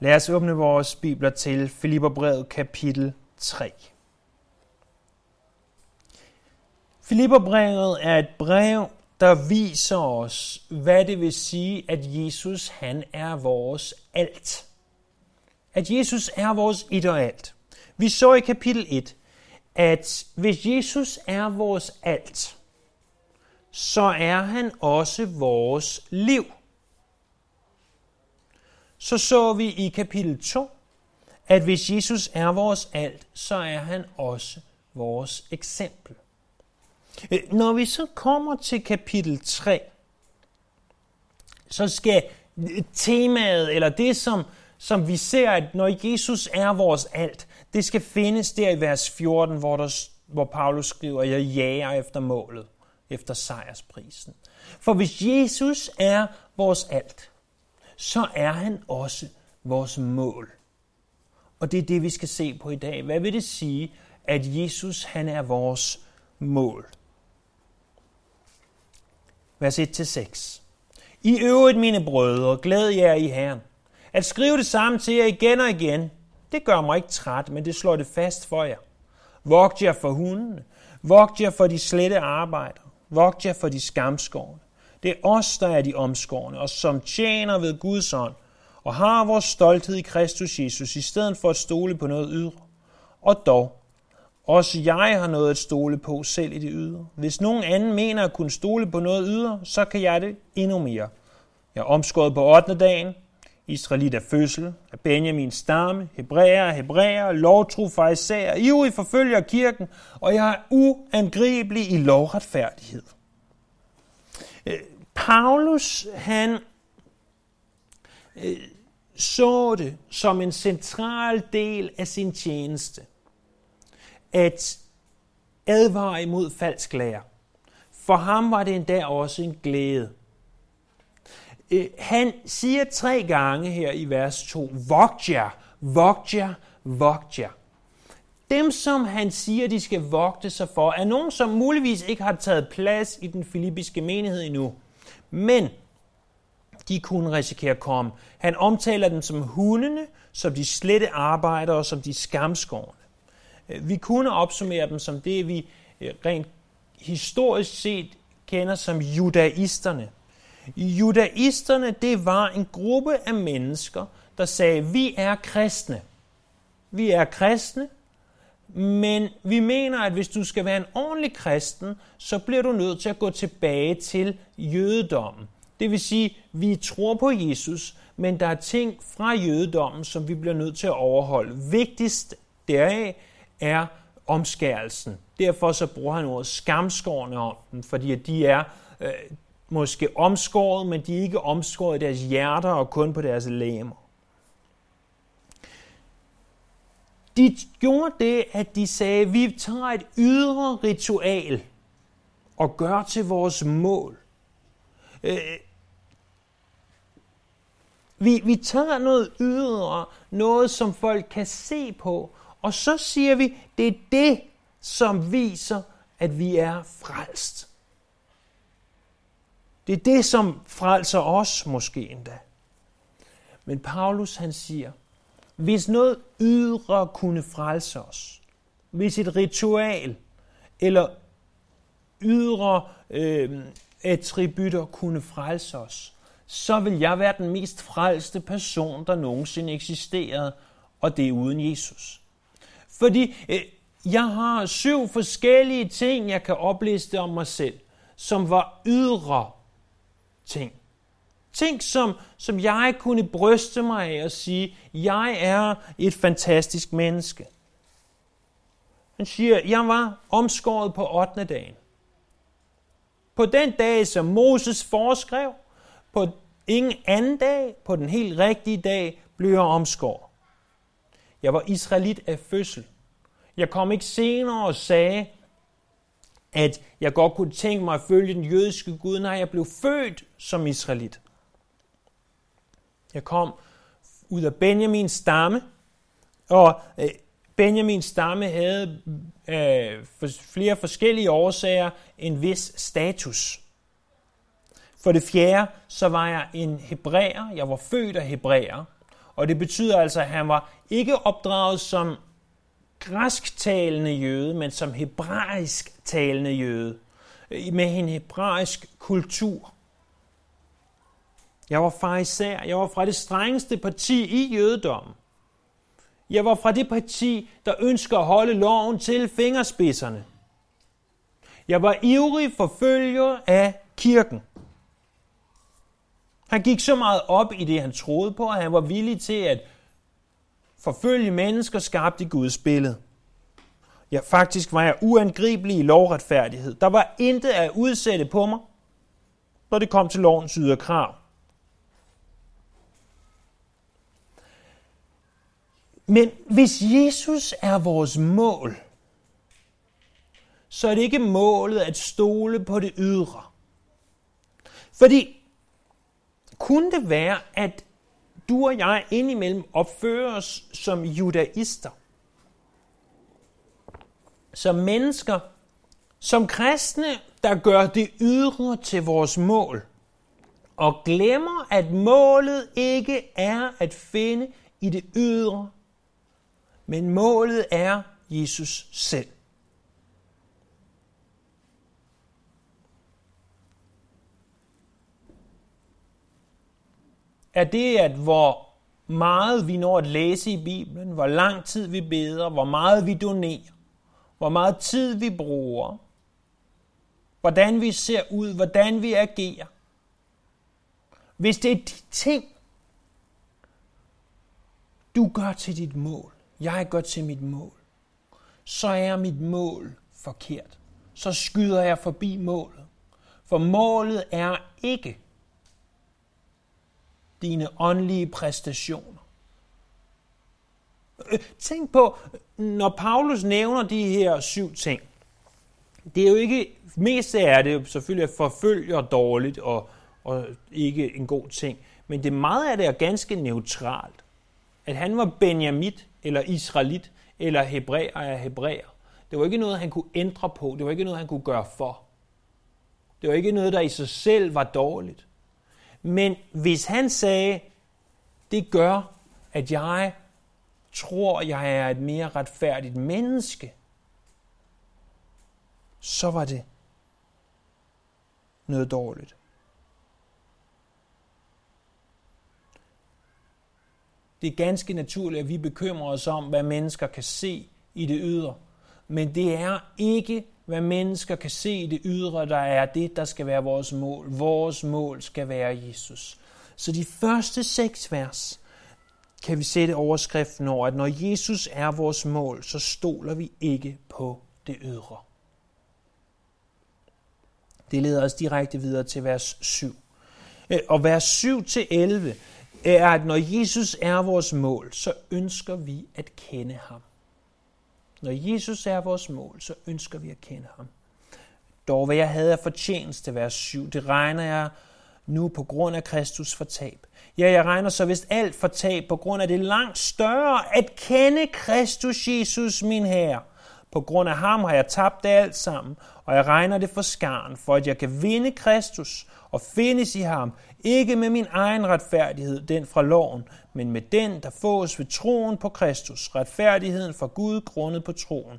Lad os åbne vores bibler til Filipperbrevet kapitel 3. Filipperbrevet er et brev, der viser os, hvad det vil sige, at Jesus han er vores alt. At Jesus er vores et og alt. Vi så i kapitel 1, at hvis Jesus er vores alt, så er han også vores liv så så vi i kapitel 2, at hvis Jesus er vores alt, så er han også vores eksempel. Øh, når vi så kommer til kapitel 3, så skal temaet, eller det som, som vi ser, at når Jesus er vores alt, det skal findes der i vers 14, hvor, der, hvor Paulus skriver, jeg jager efter målet, efter sejrsprisen. For hvis Jesus er vores alt, så er han også vores mål. Og det er det, vi skal se på i dag. Hvad vil det sige, at Jesus han er vores mål? Vers 1-6. I øvrigt, mine brødre, glæd jer i Herren. At skrive det samme til jer igen og igen, det gør mig ikke træt, men det slår det fast for jer. Vogt jer for hundene. Vogt jer for de slette arbejder. Vogt jer for de skamskårne. Det er os, der er de omskårne, og som tjener ved Guds ånd, og har vores stolthed i Kristus Jesus, i stedet for at stole på noget ydre. Og dog, også jeg har noget at stole på selv i det ydre. Hvis nogen anden mener at kunne stole på noget ydre, så kan jeg det endnu mere. Jeg er omskåret på 8. dagen, Israelit af fødsel, af Benjamin stamme, hebræer hebræer, lovtro farisæer, ivrig forfølger kirken, og jeg er uangribelig i lovretfærdighed. Øh, Paulus, han øh, så det som en central del af sin tjeneste, at advare imod falsk lære. For ham var det endda også en glæde. Øh, han siger tre gange her i vers 2, vogt jer, vogt jer, vogt jer. Dem, som han siger, de skal vogte sig for, er nogen, som muligvis ikke har taget plads i den filippiske menighed endnu. Men de kunne risikere at komme. Han omtaler dem som hundene, som de slette arbejdere og som de skamskårne. Øh, vi kunne opsummere dem som det, vi øh, rent historisk set kender som judaisterne. Judaisterne, det var en gruppe af mennesker, der sagde, vi er kristne. Vi er kristne, men vi mener, at hvis du skal være en ordentlig kristen, så bliver du nødt til at gå tilbage til jødedommen. Det vil sige, vi tror på Jesus, men der er ting fra jødedommen, som vi bliver nødt til at overholde. Vigtigst deraf er omskærelsen. Derfor så bruger han ordet skamskårende om dem, fordi at de er øh, måske omskåret, men de er ikke omskåret i deres hjerter og kun på deres læmer. De gjorde det, at de sagde, vi tager et ydre ritual og gør til vores mål. Øh, vi, vi tager noget ydre, noget som folk kan se på, og så siger vi, det er det, som viser, at vi er frelst. Det er det, som frelser os måske endda. Men Paulus han siger, hvis noget ydre kunne frelse os, hvis et ritual eller ydre øh, attributter kunne frelse os, så vil jeg være den mest frelste person, der nogensinde eksisterede, og det er uden Jesus. Fordi øh, jeg har syv forskellige ting, jeg kan opliste om mig selv, som var ydre ting. Ting, som, som jeg kunne bryste mig af og sige, jeg er et fantastisk menneske. Han siger, jeg var omskåret på 8. dagen. På den dag, som Moses foreskrev, på ingen anden dag, på den helt rigtige dag, blev jeg omskåret. Jeg var israelit af fødsel. Jeg kom ikke senere og sagde, at jeg godt kunne tænke mig at følge den jødiske Gud. Nej, jeg blev født som israelit. Jeg kom ud af Benjamins stamme, og øh, Benjamins stamme havde øh, for flere forskellige årsager en vis status. For det fjerde, så var jeg en hebræer. Jeg var født af hebræer. Og det betyder altså, at han var ikke opdraget som græsktalende jøde, men som hebraisk talende jøde. Øh, med en hebraisk kultur. Jeg var farisæer. Jeg var fra det strengeste parti i jødedommen. Jeg var fra det parti, der ønsker at holde loven til fingerspidserne. Jeg var ivrig forfølger af kirken. Han gik så meget op i det, han troede på, at han var villig til at forfølge mennesker skabt i Guds billede. Ja, faktisk var jeg uangribelig i lovretfærdighed. Der var intet at udsætte på mig, når det kom til lovens ydre krav. Men hvis Jesus er vores mål, så er det ikke målet at stole på det ydre. Fordi kunne det være, at du og jeg indimellem opfører os som judaister? Som mennesker, som kristne, der gør det ydre til vores mål, og glemmer, at målet ikke er at finde i det ydre, men målet er Jesus selv. Er det, at hvor meget vi når at læse i Bibelen, hvor lang tid vi beder, hvor meget vi donerer, hvor meget tid vi bruger, hvordan vi ser ud, hvordan vi agerer. Hvis det er de ting, du gør til dit mål, jeg går til mit mål, så er mit mål forkert. Så skyder jeg forbi målet. For målet er ikke dine åndelige præstationer. Øh, tænk på, når Paulus nævner de her syv ting, det er jo ikke, mest er det selvfølgelig at forfølge dårligt og, og ikke en god ting, men det meget af det er ganske neutralt. At han var benjamit, eller israelit, eller hebræer af hebræer. Det var ikke noget, han kunne ændre på. Det var ikke noget, han kunne gøre for. Det var ikke noget, der i sig selv var dårligt. Men hvis han sagde, det gør, at jeg tror, jeg er et mere retfærdigt menneske, så var det noget dårligt. Det er ganske naturligt, at vi bekymrer os om, hvad mennesker kan se i det ydre. Men det er ikke, hvad mennesker kan se i det ydre, der er det, der skal være vores mål. Vores mål skal være Jesus. Så de første seks vers kan vi sætte overskriften over, at når Jesus er vores mål, så stoler vi ikke på det ydre. Det leder os direkte videre til vers 7. Øh, og vers 7 til 11 er, at når Jesus er vores mål, så ønsker vi at kende ham. Når Jesus er vores mål, så ønsker vi at kende ham. Dog hvad jeg havde af fortjeneste, vers 7, det regner jeg nu på grund af Kristus for tab. Ja, jeg regner så vist alt for tab på grund af det langt større at kende Kristus Jesus, min Herre. På grund af ham har jeg tabt det alt sammen, og jeg regner det for skaren, for at jeg kan vinde Kristus og findes i ham, ikke med min egen retfærdighed, den fra loven, men med den, der fås ved troen på Kristus, retfærdigheden fra Gud grundet på troen,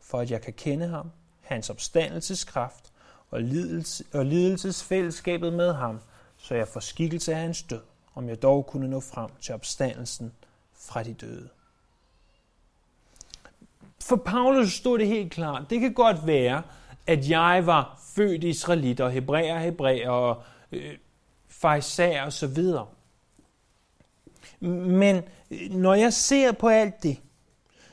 for at jeg kan kende ham, hans opstandelseskraft og, lidelse, og lidelsesfællesskabet med ham, så jeg får skikkelse af hans død, om jeg dog kunne nå frem til opstandelsen fra de døde. For Paulus stod det helt klart. Det kan godt være, at jeg var født israelit og hebræer, hebræer og øh, farisæer og så videre. Men øh, når jeg ser på alt det,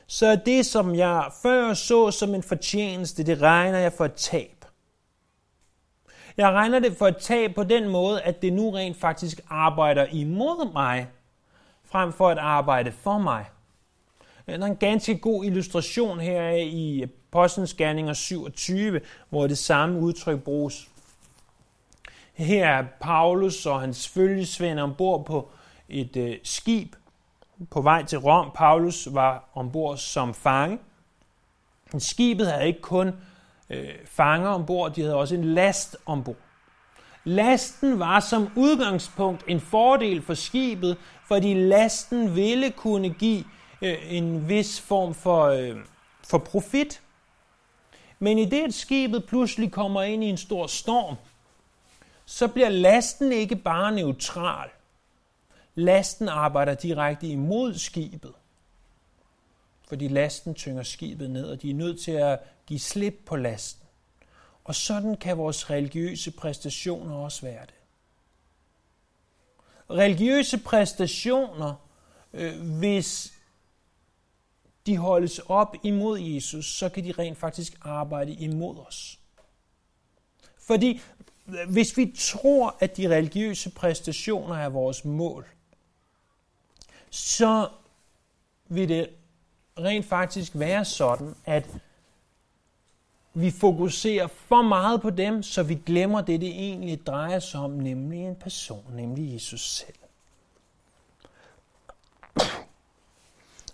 så er det, som jeg før så som en fortjeneste, det regner jeg for et tab. Jeg regner det for et tab på den måde, at det nu rent faktisk arbejder imod mig, frem for at arbejde for mig. Der er en ganske god illustration her i Apostlenes Gerninger 27, hvor det samme udtryk bruges. Her er Paulus og hans følgesvend ombord på et øh, skib på vej til Rom. Paulus var ombord som fange. Skibet havde ikke kun øh, fanger ombord, de havde også en last ombord. Lasten var som udgangspunkt en fordel for skibet, fordi lasten ville kunne give øh, en vis form for, øh, for profit. Men i det, at skibet pludselig kommer ind i en stor storm, så bliver lasten ikke bare neutral. Lasten arbejder direkte imod skibet. Fordi lasten tynger skibet ned, og de er nødt til at give slip på lasten. Og sådan kan vores religiøse præstationer også være det. Religiøse præstationer, øh, hvis de holdes op imod Jesus, så kan de rent faktisk arbejde imod os. Fordi hvis vi tror, at de religiøse præstationer er vores mål, så vil det rent faktisk være sådan, at vi fokuserer for meget på dem, så vi glemmer det, det egentlig drejer sig om, nemlig en person, nemlig Jesus selv.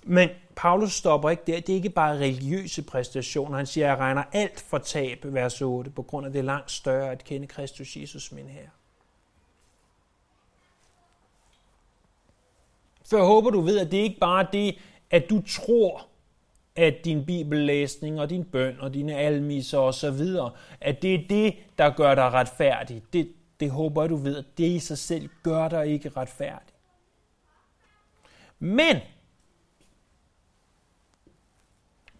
Men Paulus stopper ikke der. Det er ikke bare religiøse præstationer. Han siger, at jeg regner alt for tab, vers 8, på grund af det langt større at kende Kristus Jesus, min herre. For jeg håber, du ved, at det ikke bare er det, at du tror, at din bibellæsning og din bøn og dine almiser og så videre, at det er det, der gør dig retfærdig. Det, det håber jeg, du ved, at det i sig selv gør dig ikke retfærdig. Men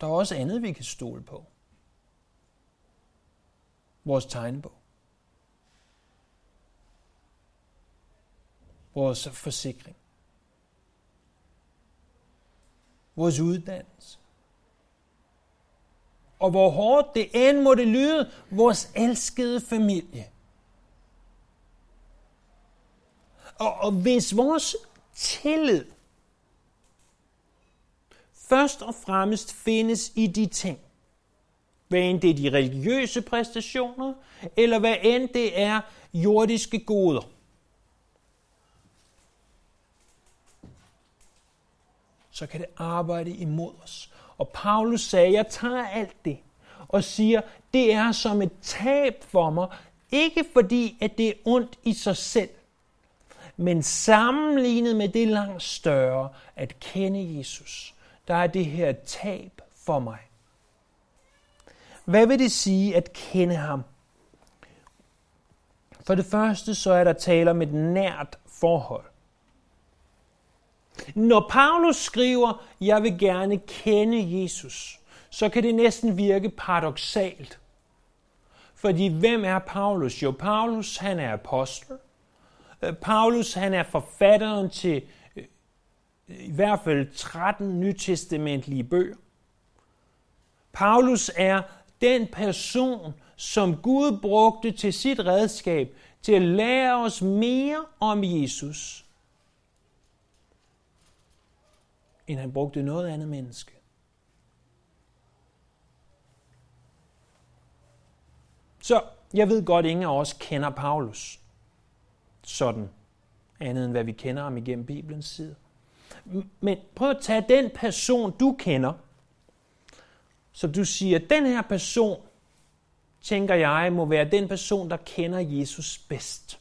der er også andet, vi kan stole på. Vores tegnebog. Vores forsikring. Vores uddannelse. Og hvor hårdt det end må det lyde, vores elskede familie. Og, og hvis vores tillid først og fremmest findes i de ting. Hvad end det er de religiøse præstationer, eller hvad end det er jordiske goder. Så kan det arbejde imod os. Og Paulus sagde, jeg tager alt det og siger, det er som et tab for mig, ikke fordi, at det er ondt i sig selv, men sammenlignet med det langt større, at kende Jesus der er det her tab for mig. Hvad vil det sige at kende ham? For det første så er der tale om et nært forhold. Når Paulus skriver, jeg vil gerne kende Jesus, så kan det næsten virke paradoxalt. Fordi hvem er Paulus? Jo, Paulus han er apostel. Øh, Paulus han er forfatteren til i hvert fald 13 nytestamentlige bøger. Paulus er den person, som Gud brugte til sit redskab til at lære os mere om Jesus, end han brugte noget andet menneske. Så jeg ved godt, at ingen af os kender Paulus sådan, andet end hvad vi kender ham igennem Bibelens side. Men prøv at tage den person, du kender, så du siger, den her person, tænker jeg, må være den person, der kender Jesus bedst.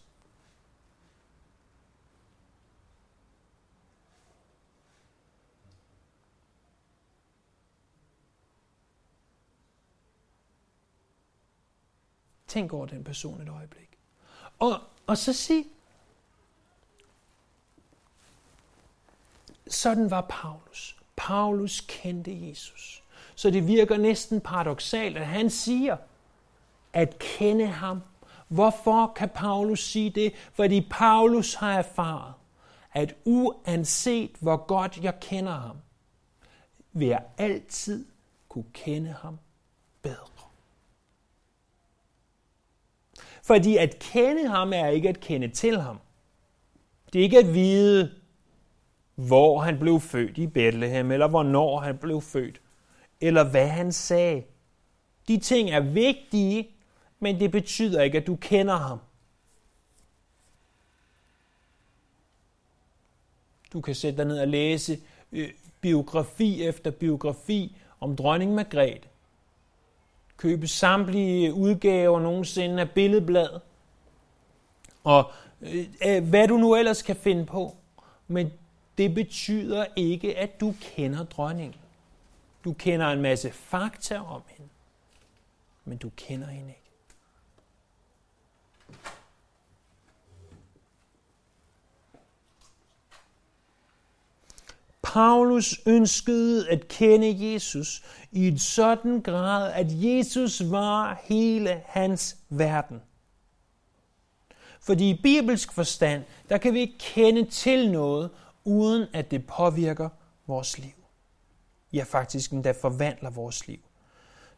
Tænk over den person et øjeblik. Og, og så sig, Sådan var Paulus. Paulus kendte Jesus. Så det virker næsten paradoxalt, at han siger, at kende ham. Hvorfor kan Paulus sige det? Fordi Paulus har erfaret, at uanset hvor godt jeg kender ham, vil jeg altid kunne kende ham bedre. Fordi at kende ham er ikke at kende til ham. Det er ikke at vide, hvor han blev født i Bethlehem, eller hvornår han blev født, eller hvad han sagde. De ting er vigtige, men det betyder ikke, at du kender ham. Du kan sætte dig ned og læse øh, biografi efter biografi om dronning Margrethe. Købe samtlige udgaver nogensinde af billedbladet. og øh, øh hvad du nu ellers kan finde på. Men det betyder ikke, at du kender dronningen. Du kender en masse fakta om hende, men du kender hende ikke. Paulus ønskede at kende Jesus i en sådan grad, at Jesus var hele hans verden. Fordi i bibelsk forstand, der kan vi ikke kende til noget, uden at det påvirker vores liv. Ja, faktisk endda forvandler vores liv.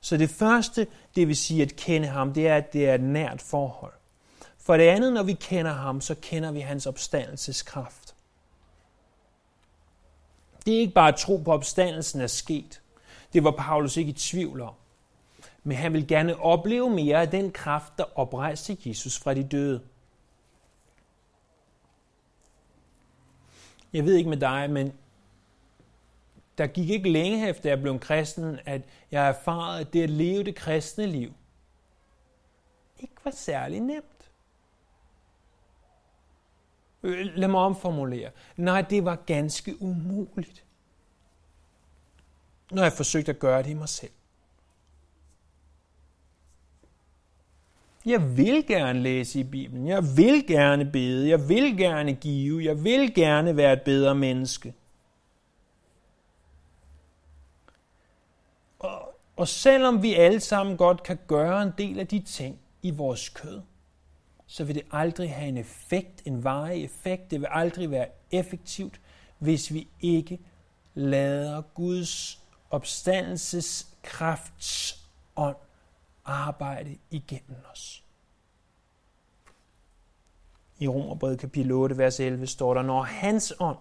Så det første, det vil sige at kende ham, det er, at det er et nært forhold. For det andet, når vi kender ham, så kender vi hans opstandelseskraft. Det er ikke bare at tro på, at opstandelsen er sket. Det var Paulus ikke i tvivl om. Men han vil gerne opleve mere af den kraft, der oprejste Jesus fra de døde. Jeg ved ikke med dig, men der gik ikke længe efter jeg blev kristen, at jeg erfarede, at det at leve det kristne liv ikke var særlig nemt. Øh, lad mig omformulere. Nej, det var ganske umuligt. Når jeg forsøgte at gøre det i mig selv. Jeg vil gerne læse i Bibelen. Jeg vil gerne bede. Jeg vil gerne give. Jeg vil gerne være et bedre menneske. Og, og selvom vi alle sammen godt kan gøre en del af de ting i vores kød, så vil det aldrig have en effekt, en varig effekt. Det vil aldrig være effektivt, hvis vi ikke lader Guds opstandelseskrafts ånd arbejde igennem os. I Romerbrevet kapitel 8, vers 11 står der, når hans ånd,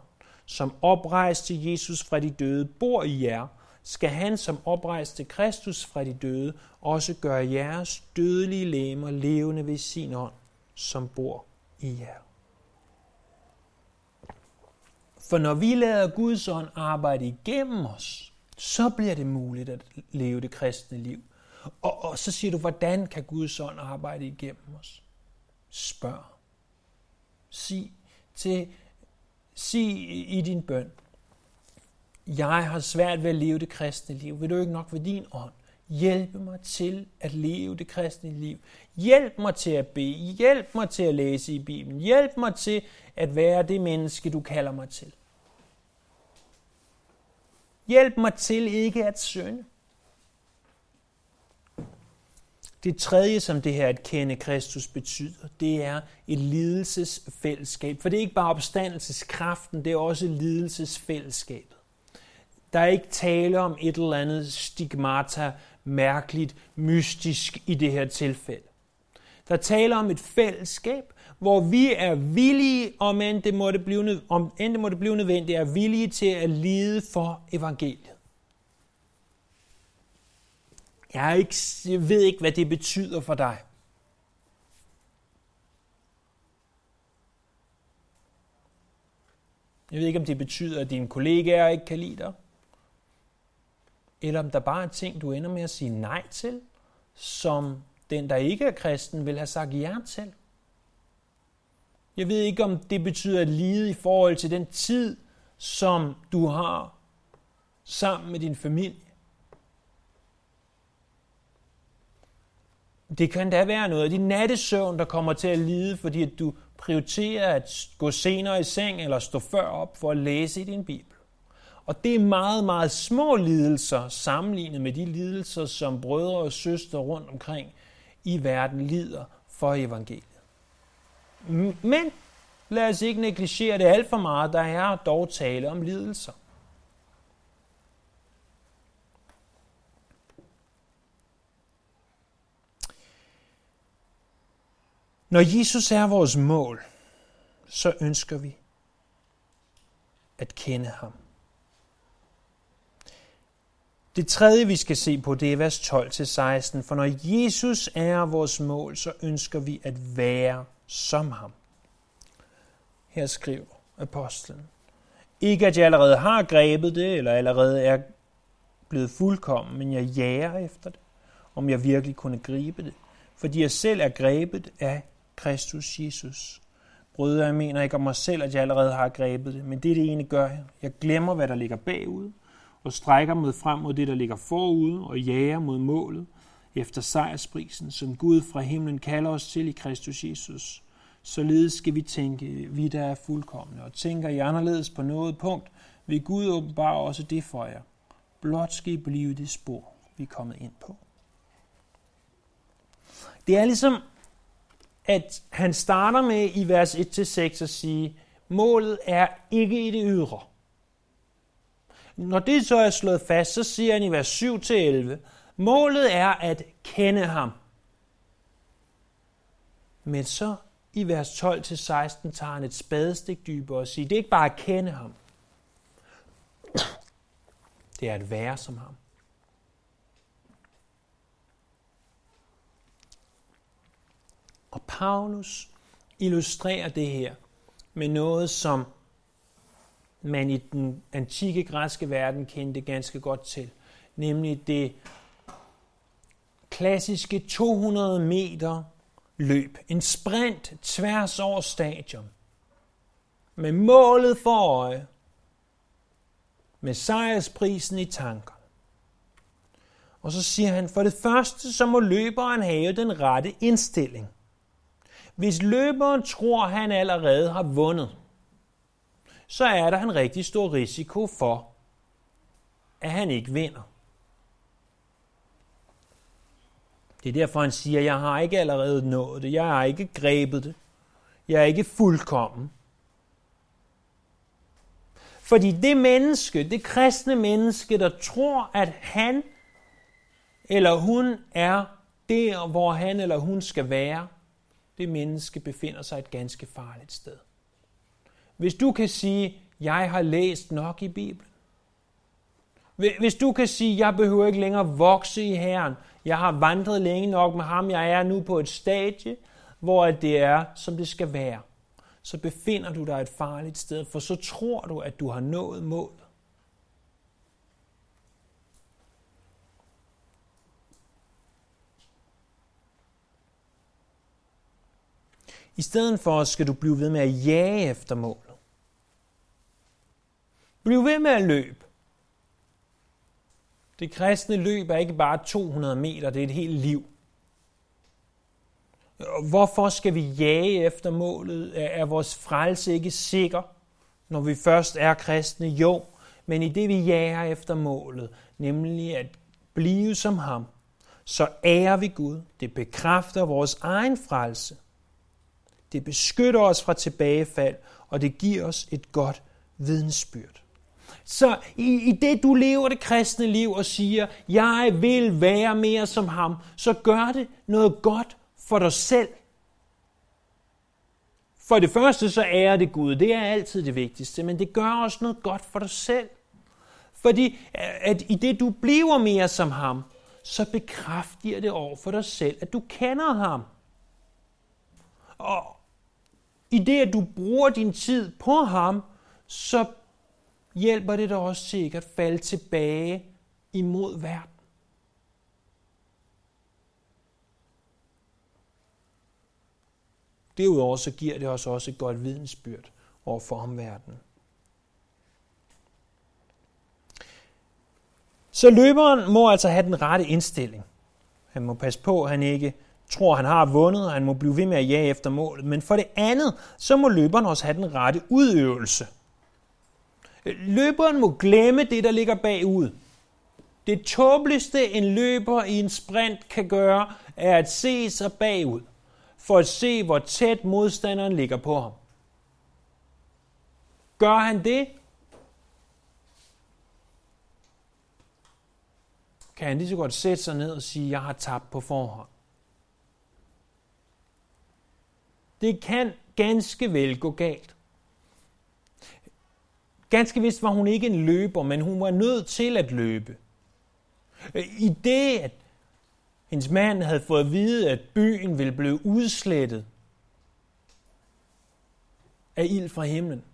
som oprejste Jesus fra de døde, bor i jer, skal han, som oprejste Kristus fra de døde, også gøre jeres dødelige lemmer levende ved sin ånd, som bor i jer. For når vi lader Guds ånd arbejde igennem os, så bliver det muligt at leve det kristne liv. Og, og så siger du, hvordan kan Guds ånd arbejde igennem os? Spørg. Sig, til, sig i din bøn, jeg har svært ved at leve det kristne liv. Vil du ikke nok ved din ånd? Hjælp mig til at leve det kristne liv. Hjælp mig til at bede. Hjælp mig til at læse i Bibelen. Hjælp mig til at være det menneske, du kalder mig til. Hjælp mig til ikke at synde. Det tredje, som det her at kende Kristus betyder, det er et lidelsesfællesskab. For det er ikke bare opstandelseskraften, det er også lidelsesfællesskabet. Der er ikke tale om et eller andet stigmata, mærkeligt, mystisk i det her tilfælde. Der taler om et fællesskab, hvor vi er villige, om end det måtte blive, om end det måtte blive nødvendigt, er villige til at lide for evangeliet. Jeg, er ikke, jeg ved ikke, hvad det betyder for dig. Jeg ved ikke, om det betyder, at dine kollegaer ikke kan lide dig. Eller om der bare er ting, du ender med at sige nej til, som den, der ikke er kristen, vil have sagt ja til. Jeg ved ikke, om det betyder at lide i forhold til den tid, som du har sammen med din familie. Det kan da være noget af din nattesøvn, der kommer til at lide, fordi at du prioriterer at gå senere i seng eller stå før op for at læse i din bibel. Og det er meget, meget små lidelser sammenlignet med de lidelser, som brødre og søstre rundt omkring i verden lider for evangeliet. Men lad os ikke negligere det alt for meget. Der er dog tale om lidelser. Når Jesus er vores mål, så ønsker vi at kende ham. Det tredje, vi skal se på, det er vers 12-16. For når Jesus er vores mål, så ønsker vi at være som ham. Her skriver apostlen. Ikke at jeg allerede har grebet det, eller allerede er blevet fuldkommen, men jeg jager efter det, om jeg virkelig kunne gribe det. Fordi jeg selv er grebet af Kristus Jesus. Brødre, jeg mener ikke om mig selv, at jeg allerede har grebet det, men det, det ene gør jeg. Jeg glemmer, hvad der ligger bagud, og strækker mod frem mod det, der ligger forud, og jager mod målet, efter sejrsprisen, som Gud fra himlen kalder os til i Kristus Jesus. Således skal vi tænke, vi der er fuldkommende, og tænker I anderledes på noget punkt, vil Gud åbenbare også det for jer. Blot skal I blive det spor, vi er kommet ind på. Det er ligesom, at han starter med i vers 1-6 at sige, målet er ikke i det ydre. Når det så er slået fast, så siger han i vers 7-11, målet er at kende ham. Men så i vers 12-16 tager han et spadestik dybere og siger, det er ikke bare at kende ham. Det er at være som ham. Og Paulus illustrerer det her med noget, som man i den antikke græske verden kendte ganske godt til, nemlig det klassiske 200 meter løb, en sprint tværs over stadion, med målet for øje, med sejrsprisen i tanker. Og så siger han, for det første, så må løberen have den rette indstilling. Hvis løberen tror, han allerede har vundet, så er der en rigtig stor risiko for, at han ikke vinder. Det er derfor, han siger, jeg har ikke allerede nået det. Jeg har ikke grebet det. Jeg er ikke fuldkommen. Fordi det menneske, det kristne menneske, der tror, at han eller hun er der, hvor han eller hun skal være, det menneske befinder sig et ganske farligt sted. Hvis du kan sige, jeg har læst nok i Bibelen. Hvis du kan sige, jeg behøver ikke længere vokse i Herren. Jeg har vandret længe nok med ham. Jeg er nu på et stadie, hvor det er, som det skal være. Så befinder du dig et farligt sted, for så tror du, at du har nået målet. I stedet for skal du blive ved med at jage efter målet. Bliv ved med at løbe. Det kristne løb er ikke bare 200 meter, det er et helt liv. Hvorfor skal vi jage efter målet? Er vores frelse ikke sikker, når vi først er kristne? Jo, men i det vi jager efter målet, nemlig at blive som ham, så ærer vi Gud. Det bekræfter vores egen frelse. Det beskytter os fra tilbagefald, og det giver os et godt vidensbyrd. Så i, i det, du lever det kristne liv og siger, jeg vil være mere som ham, så gør det noget godt for dig selv. For det første, så er det Gud. Det er altid det vigtigste, men det gør også noget godt for dig selv. Fordi øh, at i det, du bliver mere som ham, så bekræfter det over for dig selv, at du kender ham. Og i det, at du bruger din tid på ham, så hjælper det dig også til at falde tilbage imod verden. Derudover så giver det os også et godt vidensbyrd over for omverdenen. Så løberen må altså have den rette indstilling. Han må passe på, at han ikke tror, han har vundet, og han må blive ved med at jage efter målet. Men for det andet, så må løberen også have den rette udøvelse. Øh, løberen må glemme det, der ligger bagud. Det tåbeligste en løber i en sprint kan gøre, er at se sig bagud, for at se, hvor tæt modstanderen ligger på ham. Gør han det, kan han lige så godt sætte sig ned og sige, jeg har tabt på forhånd. Det kan ganske vel gå galt. Ganske vist var hun ikke en løber, men hun var nødt til at løbe. I det, at hendes mand havde fået at vide, at byen ville blive udslettet af ild fra himlen.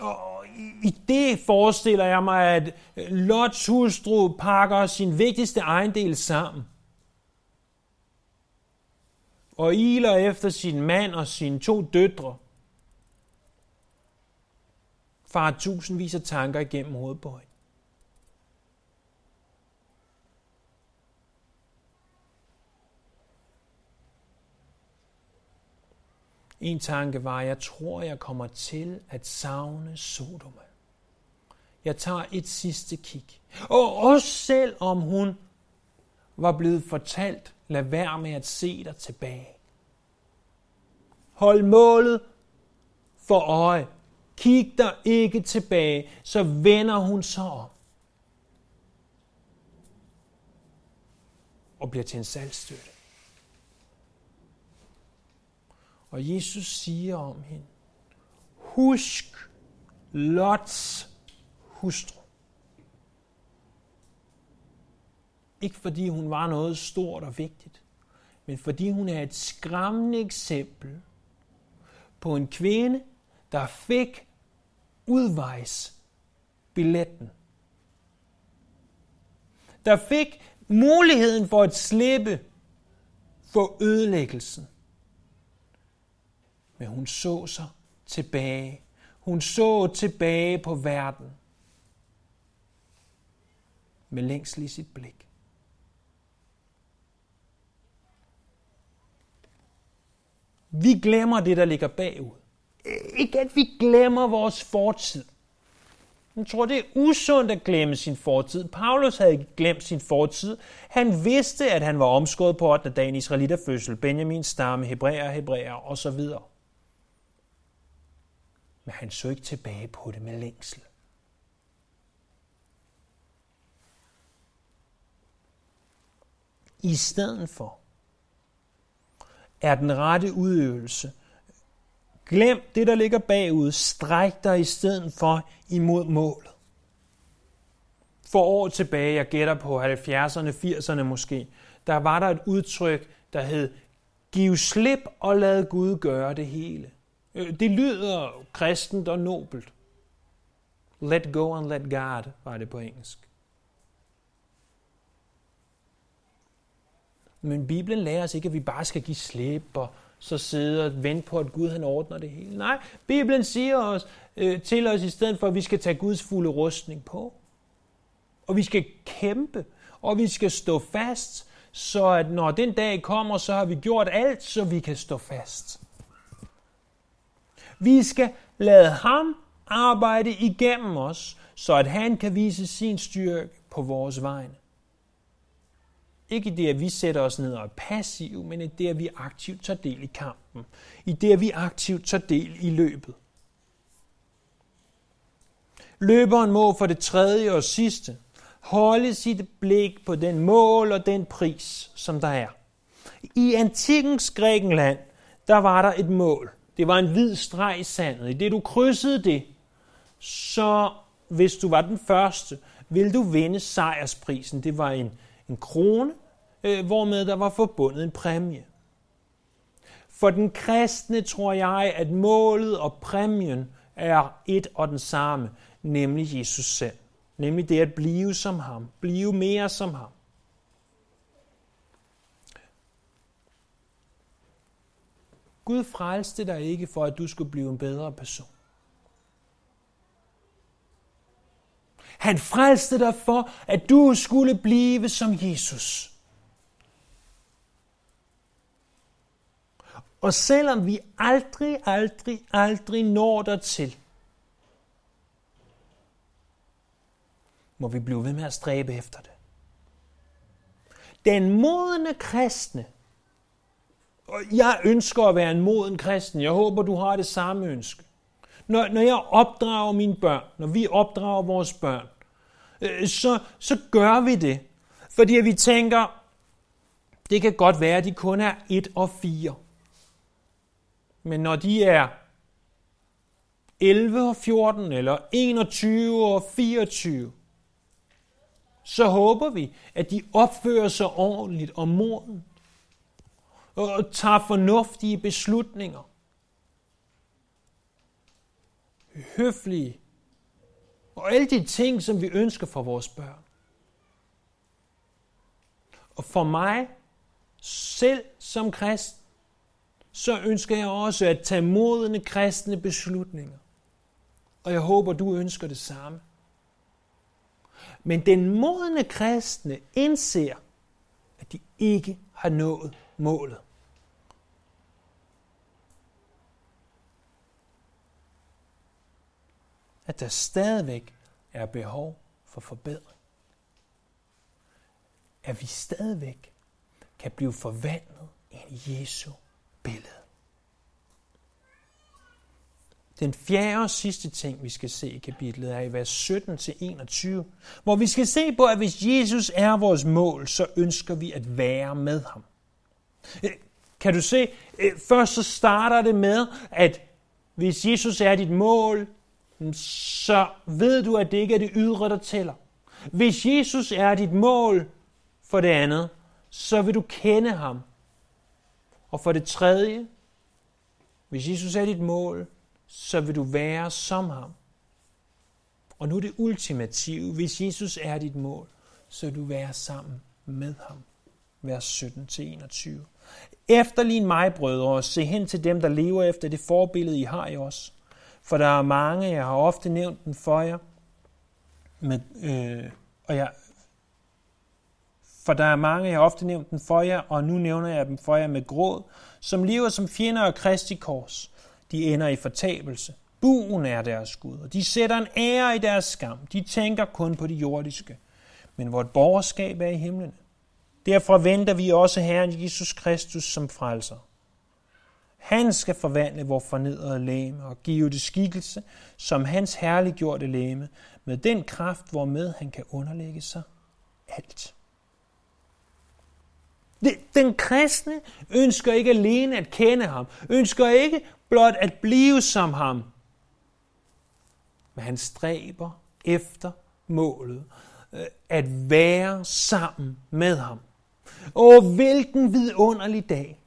Og i det forestiller jeg mig, at Lots hustru pakker sin vigtigste ejendel sammen – og iler efter sin mand og sine to døtre, far tusindvis af tanker igennem hovedet på hende. En tanke var, jeg tror, jeg kommer til at savne Sodoma. Jeg tager et sidste kig. Og også selv om hun var blevet fortalt, lad være med at se dig tilbage. Hold målet for øje. Kig dig ikke tilbage, så vender hun sig om. Og bliver til en salgstøtte. Og Jesus siger om hende, husk Lots hustru. Ikke fordi hun var noget stort og vigtigt, men fordi hun er et skræmmende eksempel på en kvinde, der fik udvejsbilletten. Der fik muligheden for at slippe for ødelæggelsen. Men hun så sig tilbage. Hun så tilbage på verden med længsel i sit blik. Vi glemmer det, der ligger bagud. Ikke at vi glemmer vores fortid. Jeg tror, det er usundt at glemme sin fortid. Paulus havde ikke glemt sin fortid. Han vidste, at han var omskåret på 8. dagen Israelitter fødsel, Benjamins stamme, Hebræer, Hebræer osv. Men han så ikke tilbage på det med længsel. I stedet for er den rette udøvelse. Glem det, der ligger bagud. Stræk dig i stedet for imod målet. For år tilbage, jeg gætter på 70'erne, 80'erne måske, der var der et udtryk, der hed, giv slip og lad Gud gøre det hele. Øh, det lyder kristent og nobelt. Let go and let God, var det på engelsk. Men Bibelen lærer os ikke, at vi bare skal give slip og så sidde og vente på, at Gud han ordner det hele. Nej, Bibelen siger os, øh, til os i stedet for, at vi skal tage Guds fulde rustning på. Og vi skal kæmpe, og vi skal stå fast, så at når den dag kommer, så har vi gjort alt, så vi kan stå fast. Vi skal lade ham arbejde igennem os, så at han kan vise sin styrke på vores vegne. Ikke det, at vi sætter os ned og er passive, men i det, at vi aktivt tager del i kampen. I det, at vi aktivt tager del i løbet. Løberen må for det tredje og sidste holde sit blik på den mål og den pris, som der er. I antikkens Grækenland, der var der et mål. Det var en hvid streg i sandet. I det du krydsede det, så hvis du var den første, ville du vinde sejrsprisen. Det var en en krone, øh, hvormed der var forbundet en præmie. For den kristne tror jeg, at målet og præmien er et og den samme, nemlig Jesus selv. Nemlig det at blive som ham, blive mere som ham. Gud frelste dig ikke for, at du skulle blive en bedre person. Han frelste dig for, at du skulle blive som Jesus. Og selvom vi aldrig, aldrig, aldrig når dertil, må vi blive ved med at stræbe efter det. Den modne kristne, og jeg ønsker at være en moden kristen, jeg håber, du har det samme ønske. Når, når jeg opdrager mine børn, når vi opdrager vores børn, øh, så, så gør vi det. Fordi vi tænker, det kan godt være, at de kun er 1 og 4. Men når de er 11 og 14, eller 21 og 24, så håber vi, at de opfører sig ordentligt og moden, og tager fornuftige beslutninger. Høflige. Og alle de ting, som vi ønsker for vores børn. Og for mig, selv som kristen, så ønsker jeg også at tage modne kristne beslutninger. Og jeg håber, du ønsker det samme. Men den modne kristne indser, at de ikke har nået målet. At der stadigvæk er behov for forbedring. At vi stadigvæk kan blive forvandlet i Jesu billede. Den fjerde og sidste ting, vi skal se i kapitlet, er i vers 17-21, hvor vi skal se på, at hvis Jesus er vores mål, så ønsker vi at være med ham. Øh, kan du se, øh, først så starter det med, at hvis Jesus er dit mål, så ved du, at det ikke er det ydre, der tæller. Hvis Jesus er dit mål for det andet, så vil du kende ham. Og for det tredje, hvis Jesus er dit mål, så vil du være som ham. Og nu det ultimative. Hvis Jesus er dit mål, så vil du være sammen med ham. Vers 17-21. Efterlign mig, brødre, og se hen til dem, der lever efter det forbillede, I har i os. For der er mange, jeg har ofte nævnt den for jer, med, øh, og jeg, for der er mange, jeg har ofte nævnt den for jer, og nu nævner jeg dem for jer med gråd, som lever som fjender af Kristi kors de ender i fortabelse. Buen er deres Gud, og de sætter en ære i deres skam. De tænker kun på det jordiske. Men vort borgerskab er i himlen. Derfor venter vi også Herren Jesus Kristus som frelser. Han skal forvandle vores fornedrede læme og give det skikkelse, som hans herliggjorte læme, med den kraft, hvormed han kan underlægge sig alt. Den kristne ønsker ikke alene at kende ham, ønsker ikke blot at blive som ham. Men han stræber efter målet, øh, at være sammen med ham. Og hvilken vidunderlig dag,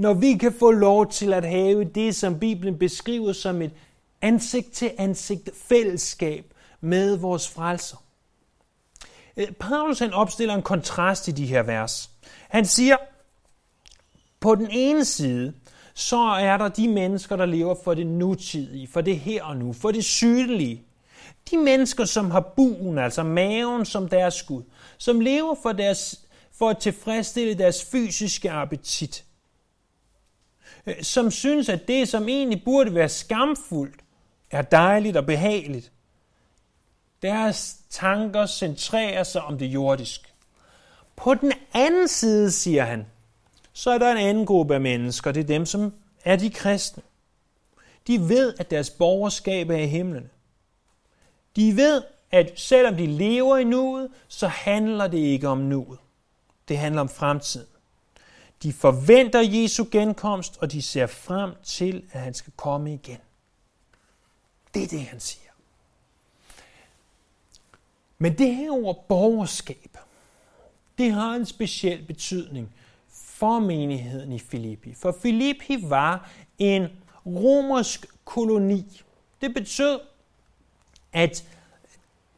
når vi kan få lov til at have det, som Bibelen beskriver som et ansigt til ansigt fællesskab med vores frelser. Øh, Paulus han opstiller en kontrast i de her vers. Han siger, på den ene side, så er der de mennesker, der lever for det nutidige, for det her og nu, for det sygelige. De mennesker, som har buen, altså maven som deres skud, som lever for, deres, for at tilfredsstille deres fysiske appetit. Øh, som synes, at det, som egentlig burde være skamfuldt, er dejligt og behageligt. Deres tanker centrerer sig om det jordiske. På den anden side, siger han, så er der en anden gruppe af mennesker, det er dem, som er de kristne. De ved, at deres borgerskab er i himlen. De ved, at selvom de lever i nuet, så handler det ikke om nuet. Det handler om fremtiden. De forventer Jesu genkomst, og de ser frem til, at han skal komme igen. Det er det, han siger. Men det her ord borgerskab, det har en speciel betydning for menigheden i Filippi. For Filippi var en romersk koloni. Det betød, at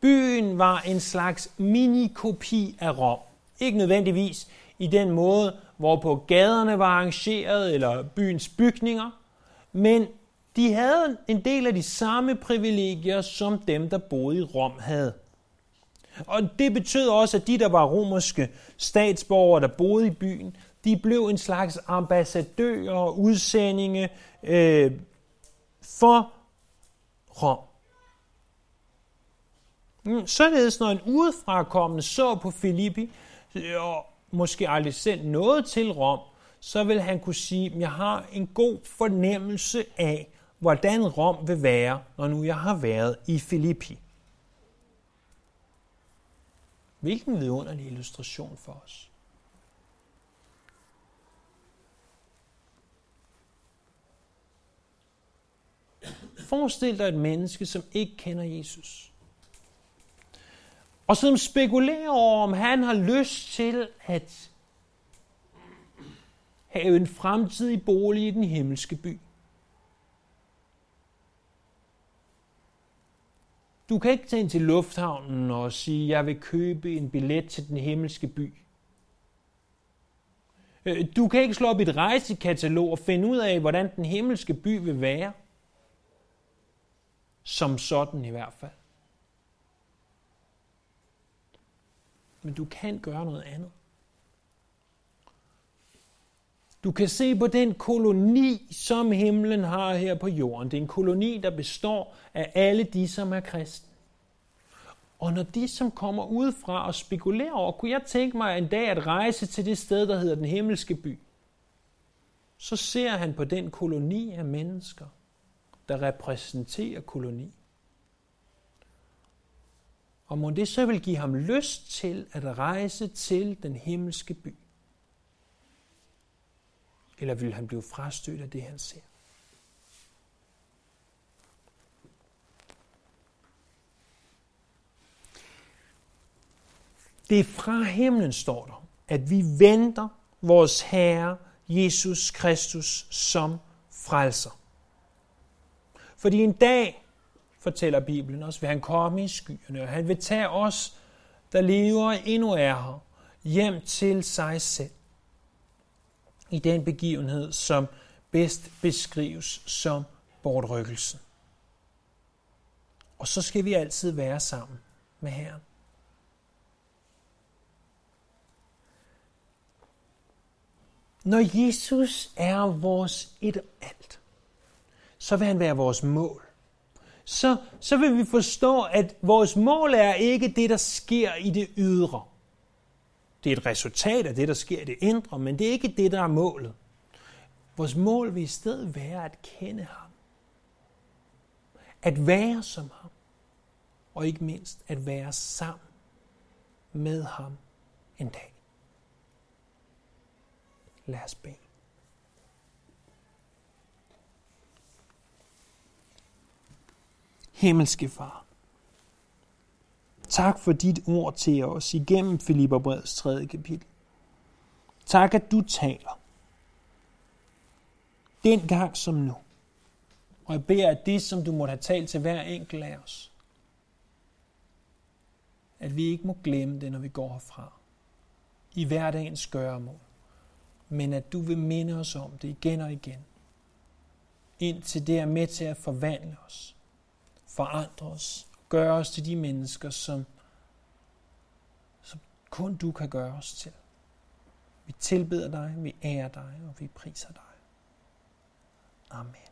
byen var en slags minikopi af Rom. Ikke nødvendigvis i den måde, hvorpå gaderne var arrangeret, eller byens bygninger, men de havde en del af de samme privilegier, som dem, der boede i Rom havde. Og det betød også, at de, der var romerske statsborgere, der boede i byen, de blev en slags ambassadører og udsendinge øh, for Rom. Mm, således, når en udefrakommende så på Filippi, øh, og måske aldrig selv noget til Rom, så vil han kunne sige, at jeg har en god fornemmelse af, hvordan Rom vil være, når nu jeg har været i Filippi. Hvilken vidunderlig illustration for os. Forestil dig et menneske, som ikke kender Jesus. Og som spekulerer over, om han har lyst til at have en fremtidig bolig i den himmelske by. Du kan ikke tage ind til lufthavnen og sige, jeg vil købe en billet til den himmelske by. Øh, du kan ikke slå op et rejsekatalog og finde ud af, hvordan den himmelske by vil være. Som sådan i hvert fald. Men du kan gøre noget andet. Du kan se på den koloni, som himlen har her på jorden. Det er en koloni, der består af alle de, som er kristne. Og når de, som kommer udefra og spekulerer over, kunne jeg tænke mig en dag at rejse til det sted, der hedder den himmelske by, så ser han på den koloni af mennesker, der repræsenterer koloni. Og må det så vil give ham lyst til at rejse til den himmelske by? Eller vil han blive frastødt af det, han ser? Det er fra himlen, står der, at vi venter vores Herre Jesus Kristus som frelser. Fordi en dag, fortæller Bibelen os, vil han komme i skyerne, og han vil tage os, der lever endnu er her, hjem til sig selv. I den begivenhed, som bedst beskrives som bortrykkelsen. Og så skal vi altid være sammen med Herren. Når Jesus er vores et alt, så vil han være vores mål. Så, så vil vi forstå, at vores mål er ikke det, der sker i det ydre. Det er et resultat af det, der sker i det indre, men det er ikke det, der er målet. Vores mål vil i stedet være at kende ham. At være som ham. Og ikke mindst at være sammen med ham en dag. Lad os bede. Himmelske Far, tak for dit ord til os igennem Filipperbrevets tredje kapitel. Tak, at du taler. Den gang som nu. Og jeg beder, at det, som du måtte have talt til hver enkelt af os, at vi ikke må glemme det, når vi går herfra. I hverdagens gøremål men at du vil minde os om det igen og igen. Indtil det er med til at forvandle os, forandre os, gøre os til de mennesker, som, som kun du kan gøre os til. Vi tilbeder dig, vi ærer dig, og vi priser dig. Amen.